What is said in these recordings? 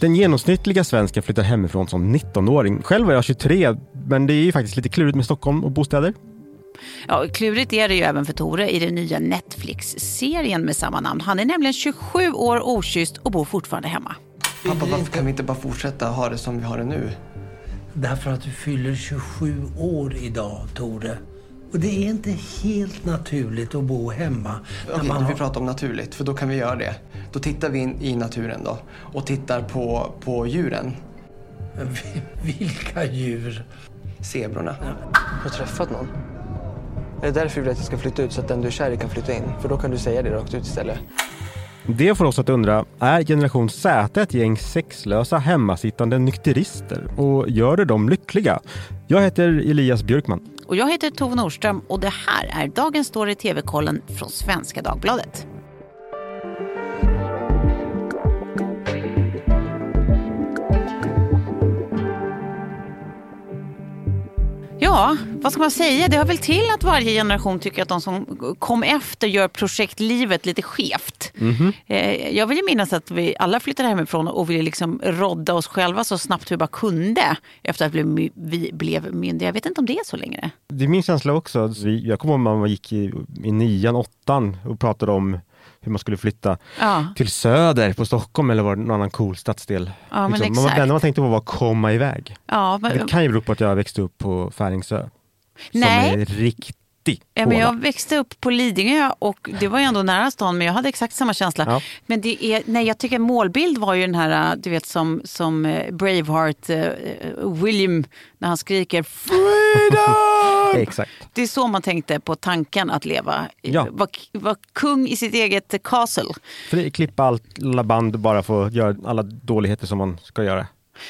Den genomsnittliga svensken flyttar hemifrån som 19-åring. Själv var jag 23, men det är ju faktiskt lite klurigt med Stockholm och bostäder. Ja, klurigt är det ju även för Tore i den nya Netflix-serien med samma namn. Han är nämligen 27 år okysst och bor fortfarande hemma. Pappa, varför kan vi inte bara fortsätta ha det som vi har det nu? Därför att du fyller 27 år idag, Tore. Och det är inte helt naturligt att bo hemma. när Okej, man vi pratar om naturligt, för då kan vi göra det. Då tittar vi in i naturen då och tittar på, på djuren. Vilka djur? Zebrorna. Har du träffat någon? Är det därför du vill att jag ska flytta ut så att den du är kär i kan flytta in? För då kan du säga det rakt ut istället. Det får oss att undra, är generation Z ett gäng sexlösa hemmasittande nykterister? Och gör det dem lyckliga? Jag heter Elias Björkman. Och jag heter Tove Norström och det här är Dagens Story TV-kollen från Svenska Dagbladet. Ja, vad ska man säga? Det hör väl till att varje generation tycker att de som kom efter gör projektlivet lite skevt. Eh, Jag vill ju minnas att vi alla flyttade hemifrån och ville liksom rodda oss själva så snabbt vi bara kunde efter att vi blev- myndiga. Jag vet inte om det är så längre. Det är min känsla också. Jag kommer ihåg när man gick i, i nian, åttan och pratade om hur man skulle flytta Ja. till söder på Stockholm eller var någon annan cool stadsdel. Ja, men liksom. man, det enda man tänkte på var att komma iväg. Ja, men, Det kan ju bero på att jag växte upp på Färingsö. Nej. Som är riktig Ja, men jag växte upp på Lidingö och det var ju ändå nära stan men jag hade exakt samma känsla. Ja. Men det är, nej, jag tycker målbild var ju den här, du vet som, som eh, Braveheart, eh, William, när han skriker Freedom! Exakt. Det är så man tänkte på tanken att leva, Ja. vara var kung i sitt eget castle. För det, klippa allt, alla band bara få göra alla dåligheter som man ska göra.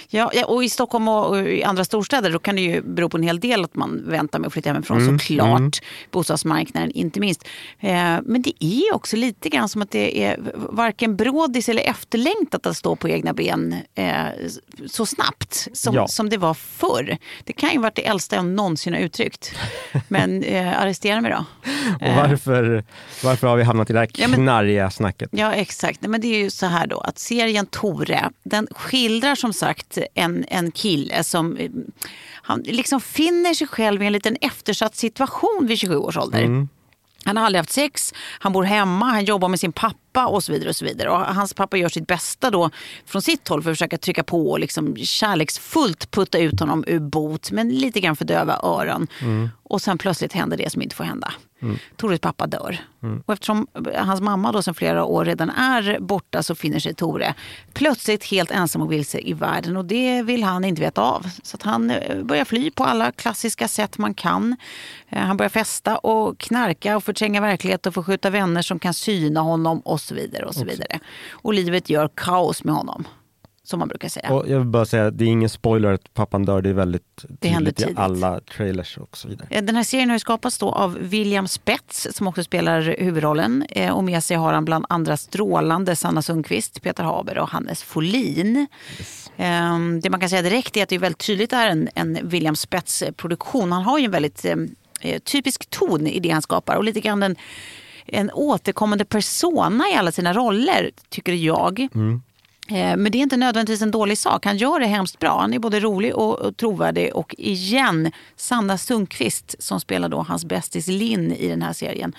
Ja, och i Stockholm och i andra storstäder då kan det ju bero på en hel del att man väntar med att flytta hemifrån Mm, såklart. Bostadsmarknaden inte minst. Eh, men det är också lite grann som att det är varken brådis eller efterlängtat att stå på egna ben eh, så snabbt som, Ja. som det var förr. Det kan ju varit det äldsta jag någonsin har uttryckt. Men eh, arrestera mig då. Och varför, varför har vi hamnat i det här Ja, men- knarriga snacket? Ja, exakt. Men det är ju så här då att serien Tore, den skildrar som sagt en, en kille som eh, han liksom finner sig själv i en liten eftersatt situation vid 27 års ålder. Han har aldrig haft sex, han bor hemma, han jobbar med sin pappa och så vidare. Och så vidare. Och hans pappa gör sitt bästa då från sitt håll för att försöka trycka på och liksom kärleksfullt putta ut honom ur bot men lite grann för döva öron. Och sen plötsligt händer det som inte får hända. Tores pappa dör. Och eftersom hans mamma då sedan flera år redan är borta så finner sig Tore plötsligt helt ensam och vilse i världen. Och det vill han inte veta av. Så att han eh, börjar fly på alla klassiska sätt man kan. Eh, Han börjar festa och knarka och förtränga verklighet och förskjuta vänner som kan syna honom och så vidare. Och så vidare. Och livet gör kaos med honom. Som man brukar säga. Och jag vill bara säga, det är ingen spoiler att pappan dör, det är väldigt Det tydligt i alla trailers och så vidare. Eh, Den här serien har skapats då av William Spets som också spelar huvudrollen. Eh, Och med sig har han bland andra strålande Sanna Sundqvist, Peter Haber och Hannes Folin. Ehm, Det man kan säga direkt är att det är väldigt tydligt är en, en William Spets-produktion. Han har ju en väldigt eh, eh, typisk ton i det han skapar och lite grann en, en återkommande persona i alla sina roller, tycker jag. Eh, Men det är inte nödvändigtvis en dålig sak. Han gör det hemskt bra. Han är både rolig och och trovärdig. Och igen, Sanna Sundqvist som spelar då hans bästis Linn i den här serien.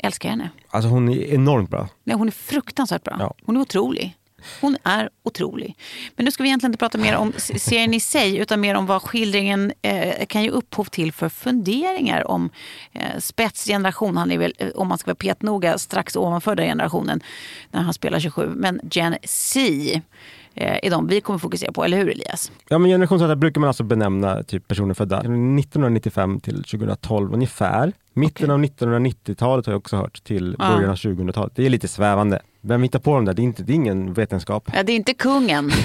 Älskar henne. Alltså hon är enormt bra. Nej, hon är fruktansvärt bra. Ja. Hon är otrolig. Hon är otrolig. Men nu ska vi egentligen inte prata mer om serien i sig utan mer om vad skildringen eh, kan ge upphov till för funderingar om eh, spetsgeneration. Han är väl, eh, om man ska vara petnoga, strax ovanför den generationen när han spelar 27. Men Gen Z eh, är de vi kommer fokusera på, eller hur Elias? Ja men generation Z brukar man alltså benämna typ personer födda 1995 till 2012 ungefär. Mitten av 1990-talet har jag också hört till Ja. början av 2000-talet. Det är lite svävande. Vem hittar på dem där? Det är, inte, det är ingen vetenskap. Ja, det är inte kungen.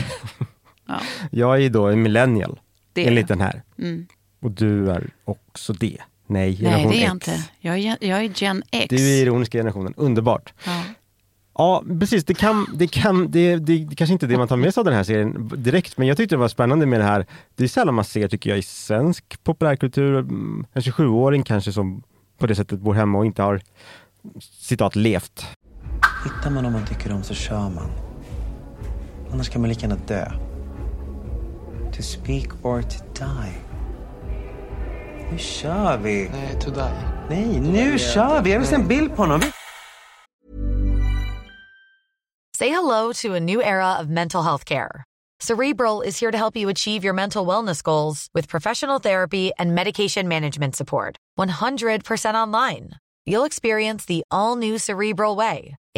Ja, Jag är då en millennial, det enligt den här. Mm. Och du är också det. Nej, Nej, generation det är jag X. inte. Jag är, jag är Gen X. Du är ironiska generationen, underbart. Ja. Ja, precis. Det, kan, det, kan, det, det, det kanske inte är det man tar med sig av den här serien direkt, men jag tyckte det var spännande med det här. Det är sällan man ser, tycker jag, i svensk populärkultur, mm, en 27-åring kanske som på det sättet bor hemma och inte har citat levt. Hittar man någon man tycker om så kör man. Annars kan man lika gärna dö. To speak or to die. Nu kör vi! Nej, to die. Nej, nu kör vi! Jag vill se en bild på honom. Say hello to a new era of mental health care. Cerebral is here to help you achieve your mental wellness goals with professional therapy and medication management support. 100% online. You'll experience the all new Cerebral Way,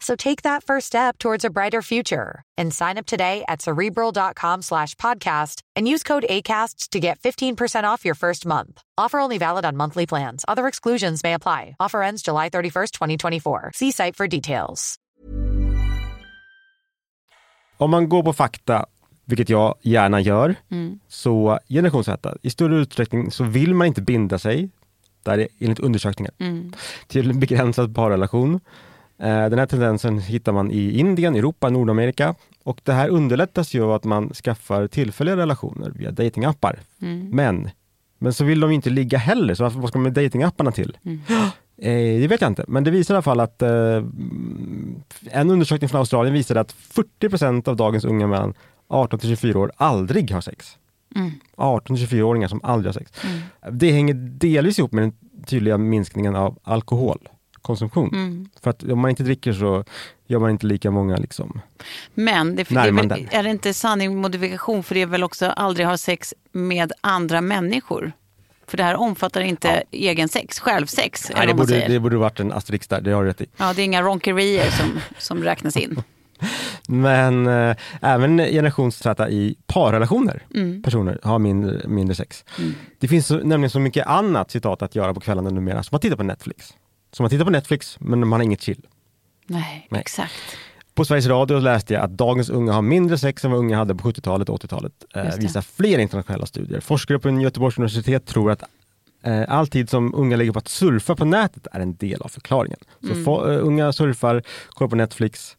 So take that first step towards a brighter future and sign up today at cerebral.com slash podcast and use code ACAST to get 15% off your first month. Offer only valid on monthly plans. Other exclusions may apply. Offer ends July 31st, 2024. See site for details. Om man går på fakta, vilket jag gärna gör, mm. så generation Z, i större utsträckning så vill man inte binda sig, där är enligt undersökningar, mm. till en begränsad parrelation. Eh, Den här tendensen hittar man i Indien, Europa, Nordamerika och det här underlättas ju av att man skaffar tillfälliga relationer via datingappar. Men, men så vill de inte ligga heller, så varför, vad ska man med datingapparna till? Eh, det vet jag inte, men det visar i alla fall att eh, mm, en undersökning från Australien visade att 40% av dagens unga mellan 18 till 24 år aldrig har sex. 18 till 24-åringar som aldrig har sex. Det hänger delvis ihop med den tydliga minskningen av alkoholkonsumtion. För att om man inte dricker så gör man inte lika många liksom. Men det, är, väl, är det inte sanning modifikation för det är väl också aldrig ha sex med andra människor? För det här omfattar inte egen sex, självsex. Nej, det, borde, det borde varit en asterix där, det har du rätt i. Ja, det är inga ronkerier som, som räknas in. Men eh, även generation Z i parrelationer, personer har mindre, mindre sex. Det finns så, nämligen så mycket annat citat att göra på kvällarna numera, som att titta på Netflix. Som att titta på Netflix, men man har inget chill. Nej, Nej. exakt. På Sveriges Radio läste jag att dagens unga har mindre sex än vad unga hade på 70-talet och 80-talet. Eh, visar flera internationella studier. Forskare på Göteborgs universitet tror att eh, all tid som unga lägger på att surfa på nätet är en del av förklaringen. Så Mm. få, eh, unga surfar, kollar på Netflix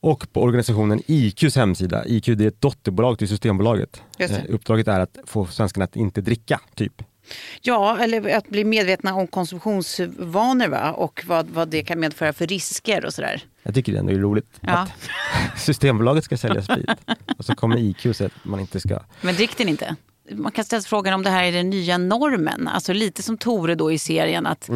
och på organisationen IQs hemsida. IQ det är ett dotterbolag till Systembolaget. Eh, uppdraget är att få svenskarna att inte dricka, typ. Ja, eller att bli medvetna om konsumtionsvanor va? och vad, vad det kan medföra för risker och sådär. Jag tycker det ändå är roligt Ja. att Systembolaget ska sälja sprit och så kommer IQ och säger att man inte ska Men drick den inte. Man kan ställa sig frågan om det här är den nya normen. Alltså lite som Tore då i serien. Att,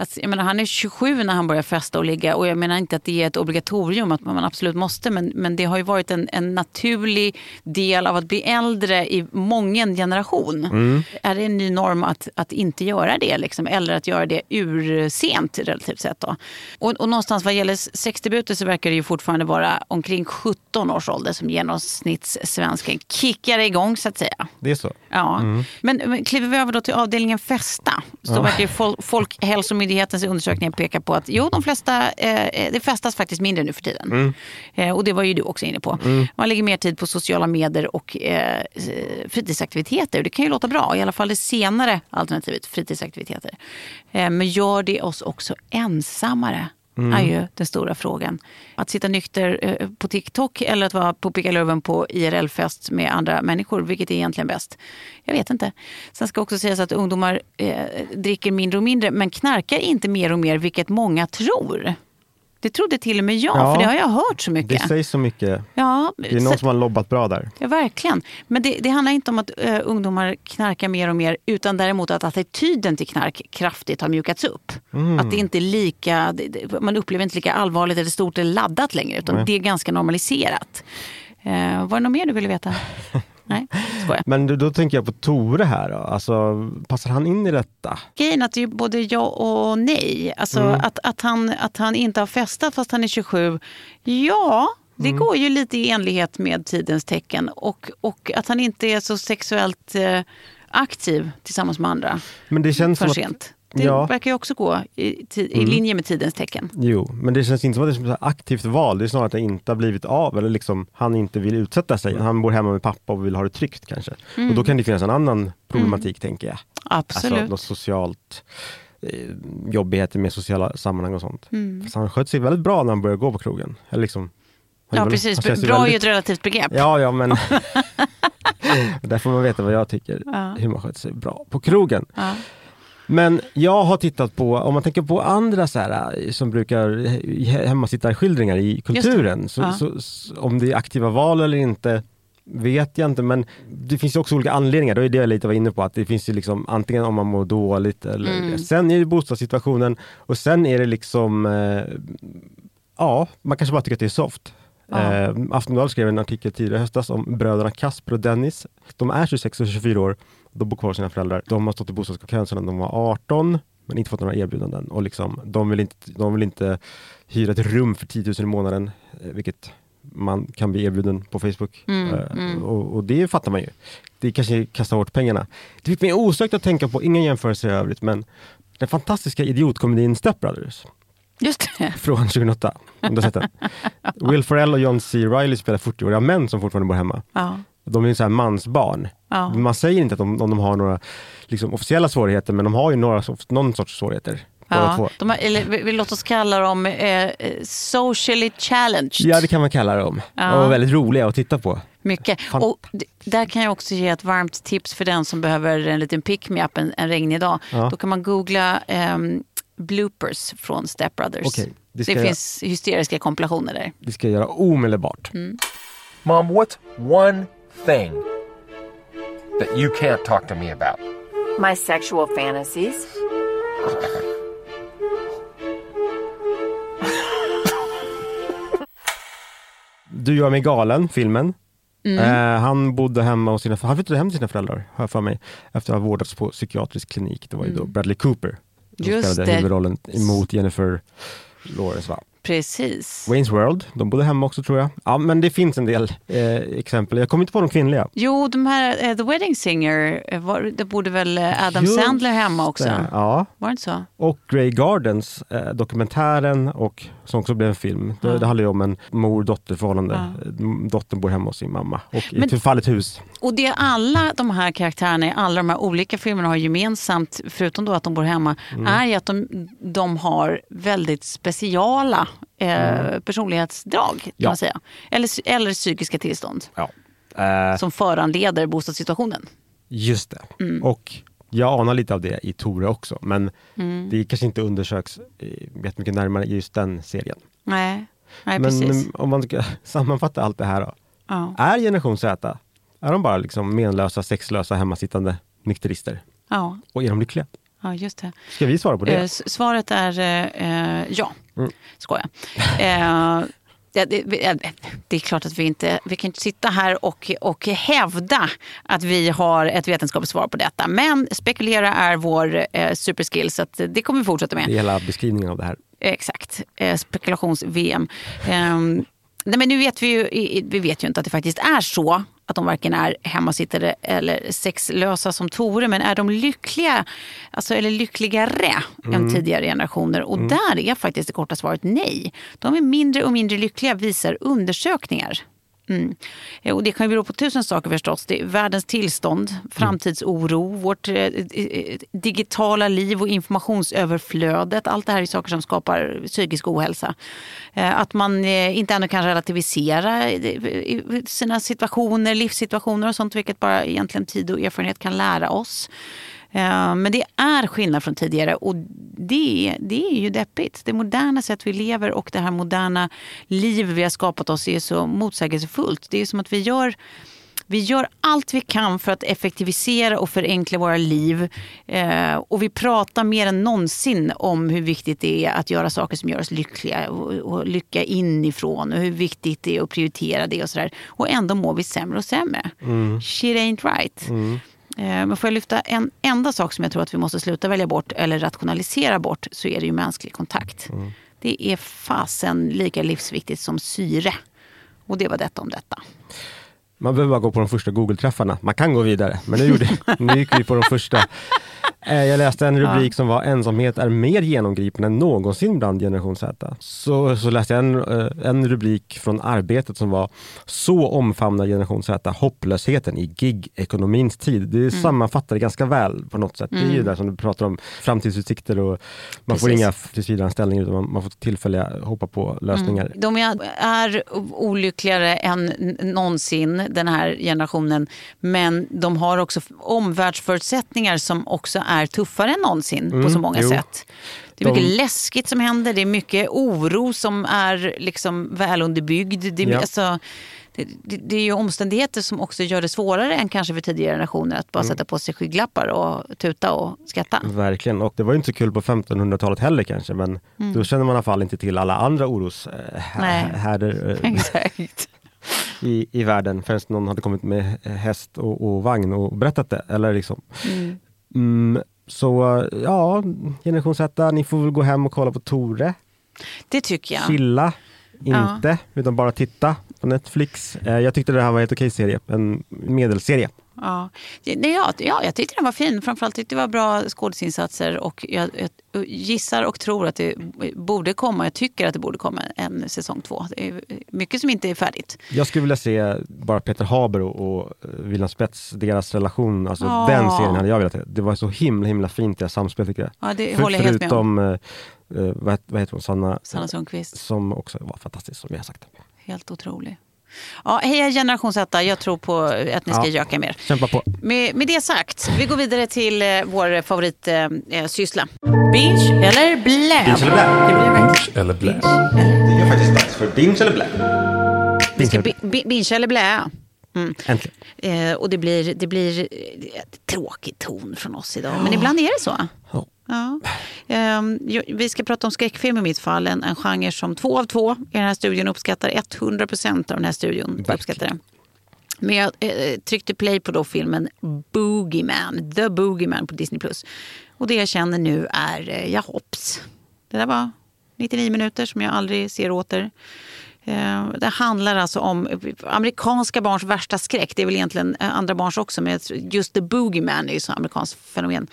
att, jag menar, han är 27 när han börjar festa och ligga och jag menar inte att det är ett obligatorium att man absolut måste men, men det har ju varit en, en naturlig del av att bli äldre i mången generation. Är det en ny norm att, att inte göra det liksom, eller att göra det ursent relativt sett? Då? Och, och någonstans vad gäller sexdebuter så verkar det ju fortfarande vara omkring 17 års ålder som genomsnittssvensken kickar igång så att säga. Det är så. Ja. Men, men kliver vi över då till avdelningen festa så verkar ju fol- Folkhälsomyndighetens undersökningar peka på att jo, de flesta, eh, det festas faktiskt mindre nu för tiden. Eh, och det var ju du också inne på. Man lägger mer tid på sociala medier och eh, fritidsaktiviteter. Det kan ju låta bra, i alla fall det senare alternativet, fritidsaktiviteter. Eh, men gör det oss också ensammare? Mm. är ju den stora frågan. Att sitta nykter eh, på TikTok eller att vara på pickalurven på IRL-fest med andra människor, vilket är egentligen bäst? Jag vet inte. Sen ska också sägas att ungdomar eh, dricker mindre och mindre, men knarkar inte mer och mer, vilket många tror. Det trodde till och med jag, Ja. för det har jag hört så mycket. Det sägs så mycket. ja, Det är någon så- som har lobbat bra där. Ja, verkligen. Men det, det handlar inte om att eh, ungdomar knarkar mer och mer utan däremot att attityden till knark kraftigt har mjukats upp. Att det inte är lika, det- man upplever inte lika allvarligt eller stort eller laddat längre utan det är ganska normaliserat. Eh, var det något mer du ville veta? Nej, skojar. Men då, då tänker jag på Tore här. Då. Alltså, passar han in i detta? Grejen att det är både ja och nej. Alltså att, att, han, att han inte har festat fast han är 27. Ja, det går ju lite i enlighet med tidens tecken. Och, och att han inte är så sexuellt eh, aktiv tillsammans med andra. Men det känns För som sent. Det Ja. verkar ju också gå i, i Mm. linje med tidens tecken. Jo, men det känns inte som att det är ett aktivt val. Det är snarare att det inte har blivit av eller liksom han inte vill utsätta sig. Han bor hemma med pappa och vill ha det tryggt kanske. Och då kan det finnas en annan problematik tänker jag. Absolut. Alltså något socialt eh, jobbigheter med sociala sammanhang och sånt. Mm. Fast han sköt sig väldigt bra när han började gå på krogen. Eller liksom, ja, var- precis. Bra är ju väldigt- ett relativt begrepp. Ja, ja, men där får man veta vad jag tycker. Ja. Hur man sköter sig bra på krogen. Ja. Men jag har tittat på, om man tänker på andra så här, eh, som brukar he- hemmasittarskildringar i kulturen. Så, Ja. så, så, om det är aktiva val eller inte vet jag inte men det finns ju också olika anledningar. Då är det jag lite var inne på att det finns ju liksom antingen om man mår dåligt eller Mm. sen är det bostadssituationen och sen är det liksom eh, ja, man kanske bara tycker att det är soft. Ja. Eh, Aftonbladet skrev en artikel tidigare i höstas om bröderna Kasper och Dennis. De är 26 och 24 år, de bor kvar hos sina föräldrar. De har stått i bostadskön sedan de var 18 men inte fått några erbjudanden. Och liksom, de, vill inte, de vill inte hyra ett rum för 10 000 i månaden, eh, vilket man kan bli erbjuden på Facebook. Mm, Eh, mm. Och, och det fattar man ju. Det kanske kastar bort pengarna. Det fick mig osökt att tänka på, inga jämförelser i övrigt, men den fantastiska idiotkomedin Step Brothers Just det. från 2008. Om du har sett den. Will Ferrell och John C. Reilly spelar 40-åriga män som fortfarande bor hemma. Ja. De är ju så här mansbarn. Ja. Man säger inte att de, om de har några liksom, officiella svårigheter, men de har ju några, någon sorts svårigheter. Ja, de har, eller vi, vi låt oss kalla dem eh, eh, socially challenged. Ja, det kan man kalla dem. Ja. Och väldigt roliga att titta på. Mycket. Fan. Och där kan jag också ge ett varmt tips för den som behöver en liten pick-me-up en, en regnig dag. Ja. Då kan man googla ehm, bloopers från Step Brothers. Okej, det det finns hysteriska kompilationer där. Det ska jag göra omedelbart. Mom, what's one thing that you can't talk to me about? My sexual fantasies. Du gör mig galen, filmen. Mm. Eh, han bodde hemma hos sina, han flyttade hem till sina föräldrar, har jag för mig, efter att ha vårdats på psykiatrisk klinik. Det var ju då Bradley Cooper som Mm. Just spelade det. huvudrollen emot Jennifer Lawrence. Va? Precis. Wayne's World, de bodde hemma också tror jag. Ja men det finns en del eh, exempel, jag kommer inte på de kvinnliga. Jo, de här eh, The Wedding Singer, eh, var, det borde väl eh, Adam Just Sandler hemma också? det, Ja, Var det inte så? och Grey Gardens, eh, dokumentären och som också blev en film. Det, det handlar ju om en mor-dotter förhållande. Ja. Eh, Dottern bor hemma hos sin mamma och i Men- ett förfallet hus. Och det alla de här karaktärerna i alla de här olika filmerna har gemensamt, förutom då att de bor hemma, Mm. är ju att de, de har väldigt speciala eh, personlighetsdrag, kan Mm. Ja. man säga. Eller, eller psykiska tillstånd Ja. Eh, som föranleder bostadssituationen. Just det. Mm. Och jag anar lite av det i Tore också, men Mm. det kanske inte undersöks eh, jättemycket närmare i just den serien. Nej, nej men precis. mm, om man ska sammanfatta allt det här då. Ja. Är generation Z, är de bara liksom menlösa, sexlösa, hemmasittande nykterister? Ja, Och är de lyckliga? Ja, just det. Ska vi svara på det? Eh, svaret är eh, eh, ja. Mm. Skojar. Eh, det, eh, det är klart att vi inte vi kan inte sitta här och, och hävda att vi har ett vetenskapligt svar på detta. Men spekulera är vår eh, superskill så det kommer vi fortsätta med. Det är hela beskrivningen av det här. Exakt, eh, spekulations-VM. Ehm, nej men nu vet vi ju, vi vet ju inte att det faktiskt är så att de varken är hemmasittare eller sexlösa som Tore, men är de lyckliga, alltså, eller lyckligare än tidigare generationer? Och där är faktiskt det korta svaret nej. De är mindre och mindre lyckliga visar undersökningar. Mm. Och det kan ju bero på tusen saker förstås. Det är världens tillstånd, framtidsoro, vårt eh, eh, eh, digitala liv och informationsöverflödet. Allt det här är saker som skapar psykisk ohälsa. Eh, Att man eh, inte ännu kan relativisera eh, sina situationer, livssituationer och sånt, vilket bara egentligen tid och erfarenhet kan lära oss. Eh, Men det är skillnad från tidigare och det, det är ju deppigt. Det moderna sätt vi lever och det här moderna liv vi har skapat oss är så motsägelsefullt. Det är som att vi gör, vi gör allt vi kan för att effektivisera och förenkla våra liv. Eh, och vi pratar mer än någonsin om hur viktigt det är att göra saker som gör oss lyckliga och, och lycka inifrån och hur viktigt det är att prioritera det och sådär. Och ändå mår vi sämre och sämre. Shit ain't right. Eh, Men får jag lyfta en enda sak som jag tror att vi måste sluta välja bort eller rationalisera bort så är det ju mänsklig kontakt. Det är fasen lika livsviktigt som syre. Och det var detta om detta. Man behöver bara gå på de första Google-träffarna. Man kan gå vidare, men nu, gjorde, nu gick vi på de första. Eh, Jag läste en rubrik som var ensamhet är mer genomgripande än någonsin bland generation Z. Så, så läste jag en, eh, en rubrik från Arbetet som var Så omfamnar generation Z hopplösheten i gig-ekonomins tid. Det Mm. sammanfattar det ganska väl på något sätt. Det är ju där som du pratar om framtidsutsikter och man får Precis. inga tillsvidareanställningar utan man, man får tillfälliga hoppa på lösningar. De är, olyckligare än någonsin, den här generationen. Men de har också omvärldsförutsättningar som också är tuffare än någonsin på så många jo. sätt. Det är mycket De- läskigt som händer, det är mycket oro som är liksom välunderbyggd. Det är, Ja. alltså, det, det, det är ju omständigheter som också gör det svårare än kanske för tidigare generationer att bara sätta på sig skygglappar och tuta och skratta. Verkligen, och det var ju inte så kul på 1500-talet heller kanske, men då känner man i alla fall inte till alla andra oroshärdar Exakt. I, i världen förrän någon hade kommit med häst och, och vagn och berättat det. Eller liksom. Mm, så ja, generation Z, ni får väl gå hem och kolla på Tore. Det tycker jag. Chilla, Ja. inte, utan bara titta på Netflix. Eh, Jag tyckte det här var en helt okej serie, en medelserie. Ja. Ja, ja, jag tyckte den var fin. Framförallt tyckte det var bra skådisinsatser och jag, jag gissar och tror att det borde komma, jag tycker att det borde komma en säsong två. Det är mycket som inte är färdigt. Jag skulle vilja se bara Peter Haber och, och eh, William Spets, deras relation, alltså Ja. den serien hade jag velat se. Det var så himla himla fint deras samspel tycker jag. Ja, det För- håller jag helt med om. förutom, eh, eh, vad, heter hon, Sanna, Sanna Sundqvist, som också var fantastisk som jag har sagt. helt otrolig. Ja, heja generation Z, jag tror på att ni ska Ja. göka mer. Kämpa på. Med, med det sagt, vi går vidare till eh, vår favoritsyssla. Eh, syssla. binge eller blä? Binge eller blä? Verkligen Eller blä. Det är faktiskt dags för binge eller blä. Vi ska bi- bi- binge eller blä. Äntligen. Eh, och det blir, det blir eh, tråkig ton från oss idag, men ibland är det så. Ja. Jo, vi ska prata om skräckfilm i mitt fall, en, en genre som två av två i den här studion uppskattar. 100 procent av den här studion uppskattar det. Men jag eh, tryckte play på då filmen Boogeyman, The Boogeyman på Disney+. Och det jag känner nu är, eh, ja hopps. Det där var 99 minuter som jag aldrig ser åter. Eh, Det handlar alltså om amerikanska barns värsta skräck. Det är väl egentligen eh, andra barns också, men just the boogeyman är ju så amerikanskt fenomen.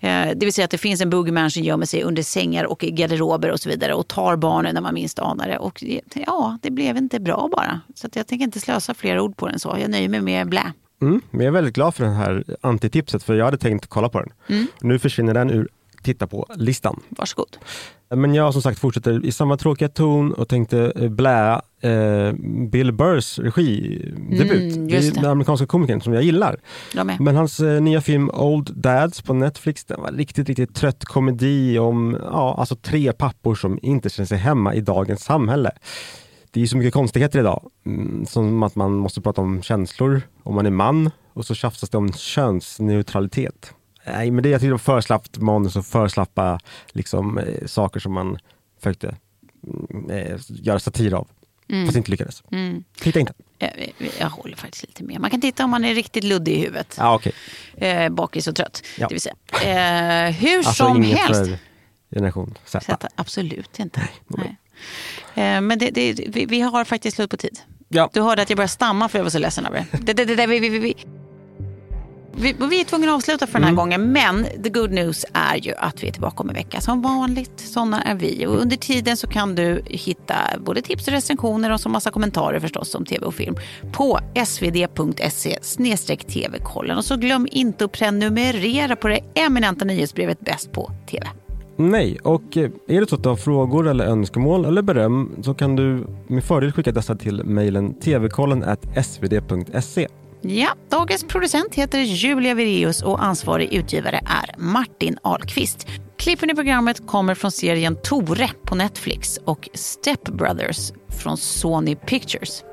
Eh, Det vill säga att det finns en boogeyman som gömmer sig under sängar och garderober och så vidare och tar barnen när man minst anar det. Och ja, det blev inte bra bara. Så jag tänker inte slösa fler ord på den så. Jag nöjer mig med blä. Mm, men jag är väldigt glad för det här antitipset för jag hade tänkt kolla på den. Mm. Nu försvinner den ur titta på-listan. Varsågod. Men jag som sagt fortsätter i samma tråkiga ton och tänkte eh, blä eh, Bill Burrs regidebut. Mm, det den amerikanska komikern som jag gillar. Jag. Men hans eh, nya film Old Dads på Netflix, den var riktigt, riktigt trött komedi om ja, alltså tre pappor som inte känner sig hemma i dagens samhälle. Det är så mycket konstigheter idag, mm, som att man måste prata om känslor om man är man och så tjafsas det om könsneutralitet. Nej, men det jag tyckte var för slappt manus och för slappa liksom, eh, saker som man försökte mm, eh, göra satir av, fast inte lyckades. Mm. Titta inte. Jag, jag håller faktiskt lite med. Man kan titta om man är riktigt luddig i huvudet. Ja, okej. Eh, bakis och trött. Ja. Det vill säga. Eh, hur Alltså som inget helst. för generation Z. Sätta, absolut inte. Nej. Eh, Men det, det, vi, vi har faktiskt slut på tid. Ja. Du hörde att jag började stamma för jag var så ledsen över det. det, det, det, det vi, vi, vi, vi. Vi, är tvungna att avsluta för den här gången, men the good news är ju att vi är tillbaka om en vecka. Som vanligt, sådana är vi. Och under tiden så kan du hitta både tips och recensioner och så massa kommentarer förstås om tv och film på svd.se tv-kollen. Och så glöm inte att prenumerera på det eminenta nyhetsbrevet Bäst på TV. Nej, och eh, är det så att du har frågor eller önskemål eller beröm så kan du med fördel skicka dessa till mejlen tvkollen svd.se. Ja, dagens producent heter Julia Vireus och ansvarig utgivare är Martin Ahlqvist. Klippen i programmet kommer från serien Tore på Netflix och Step Brothers från Sony Pictures.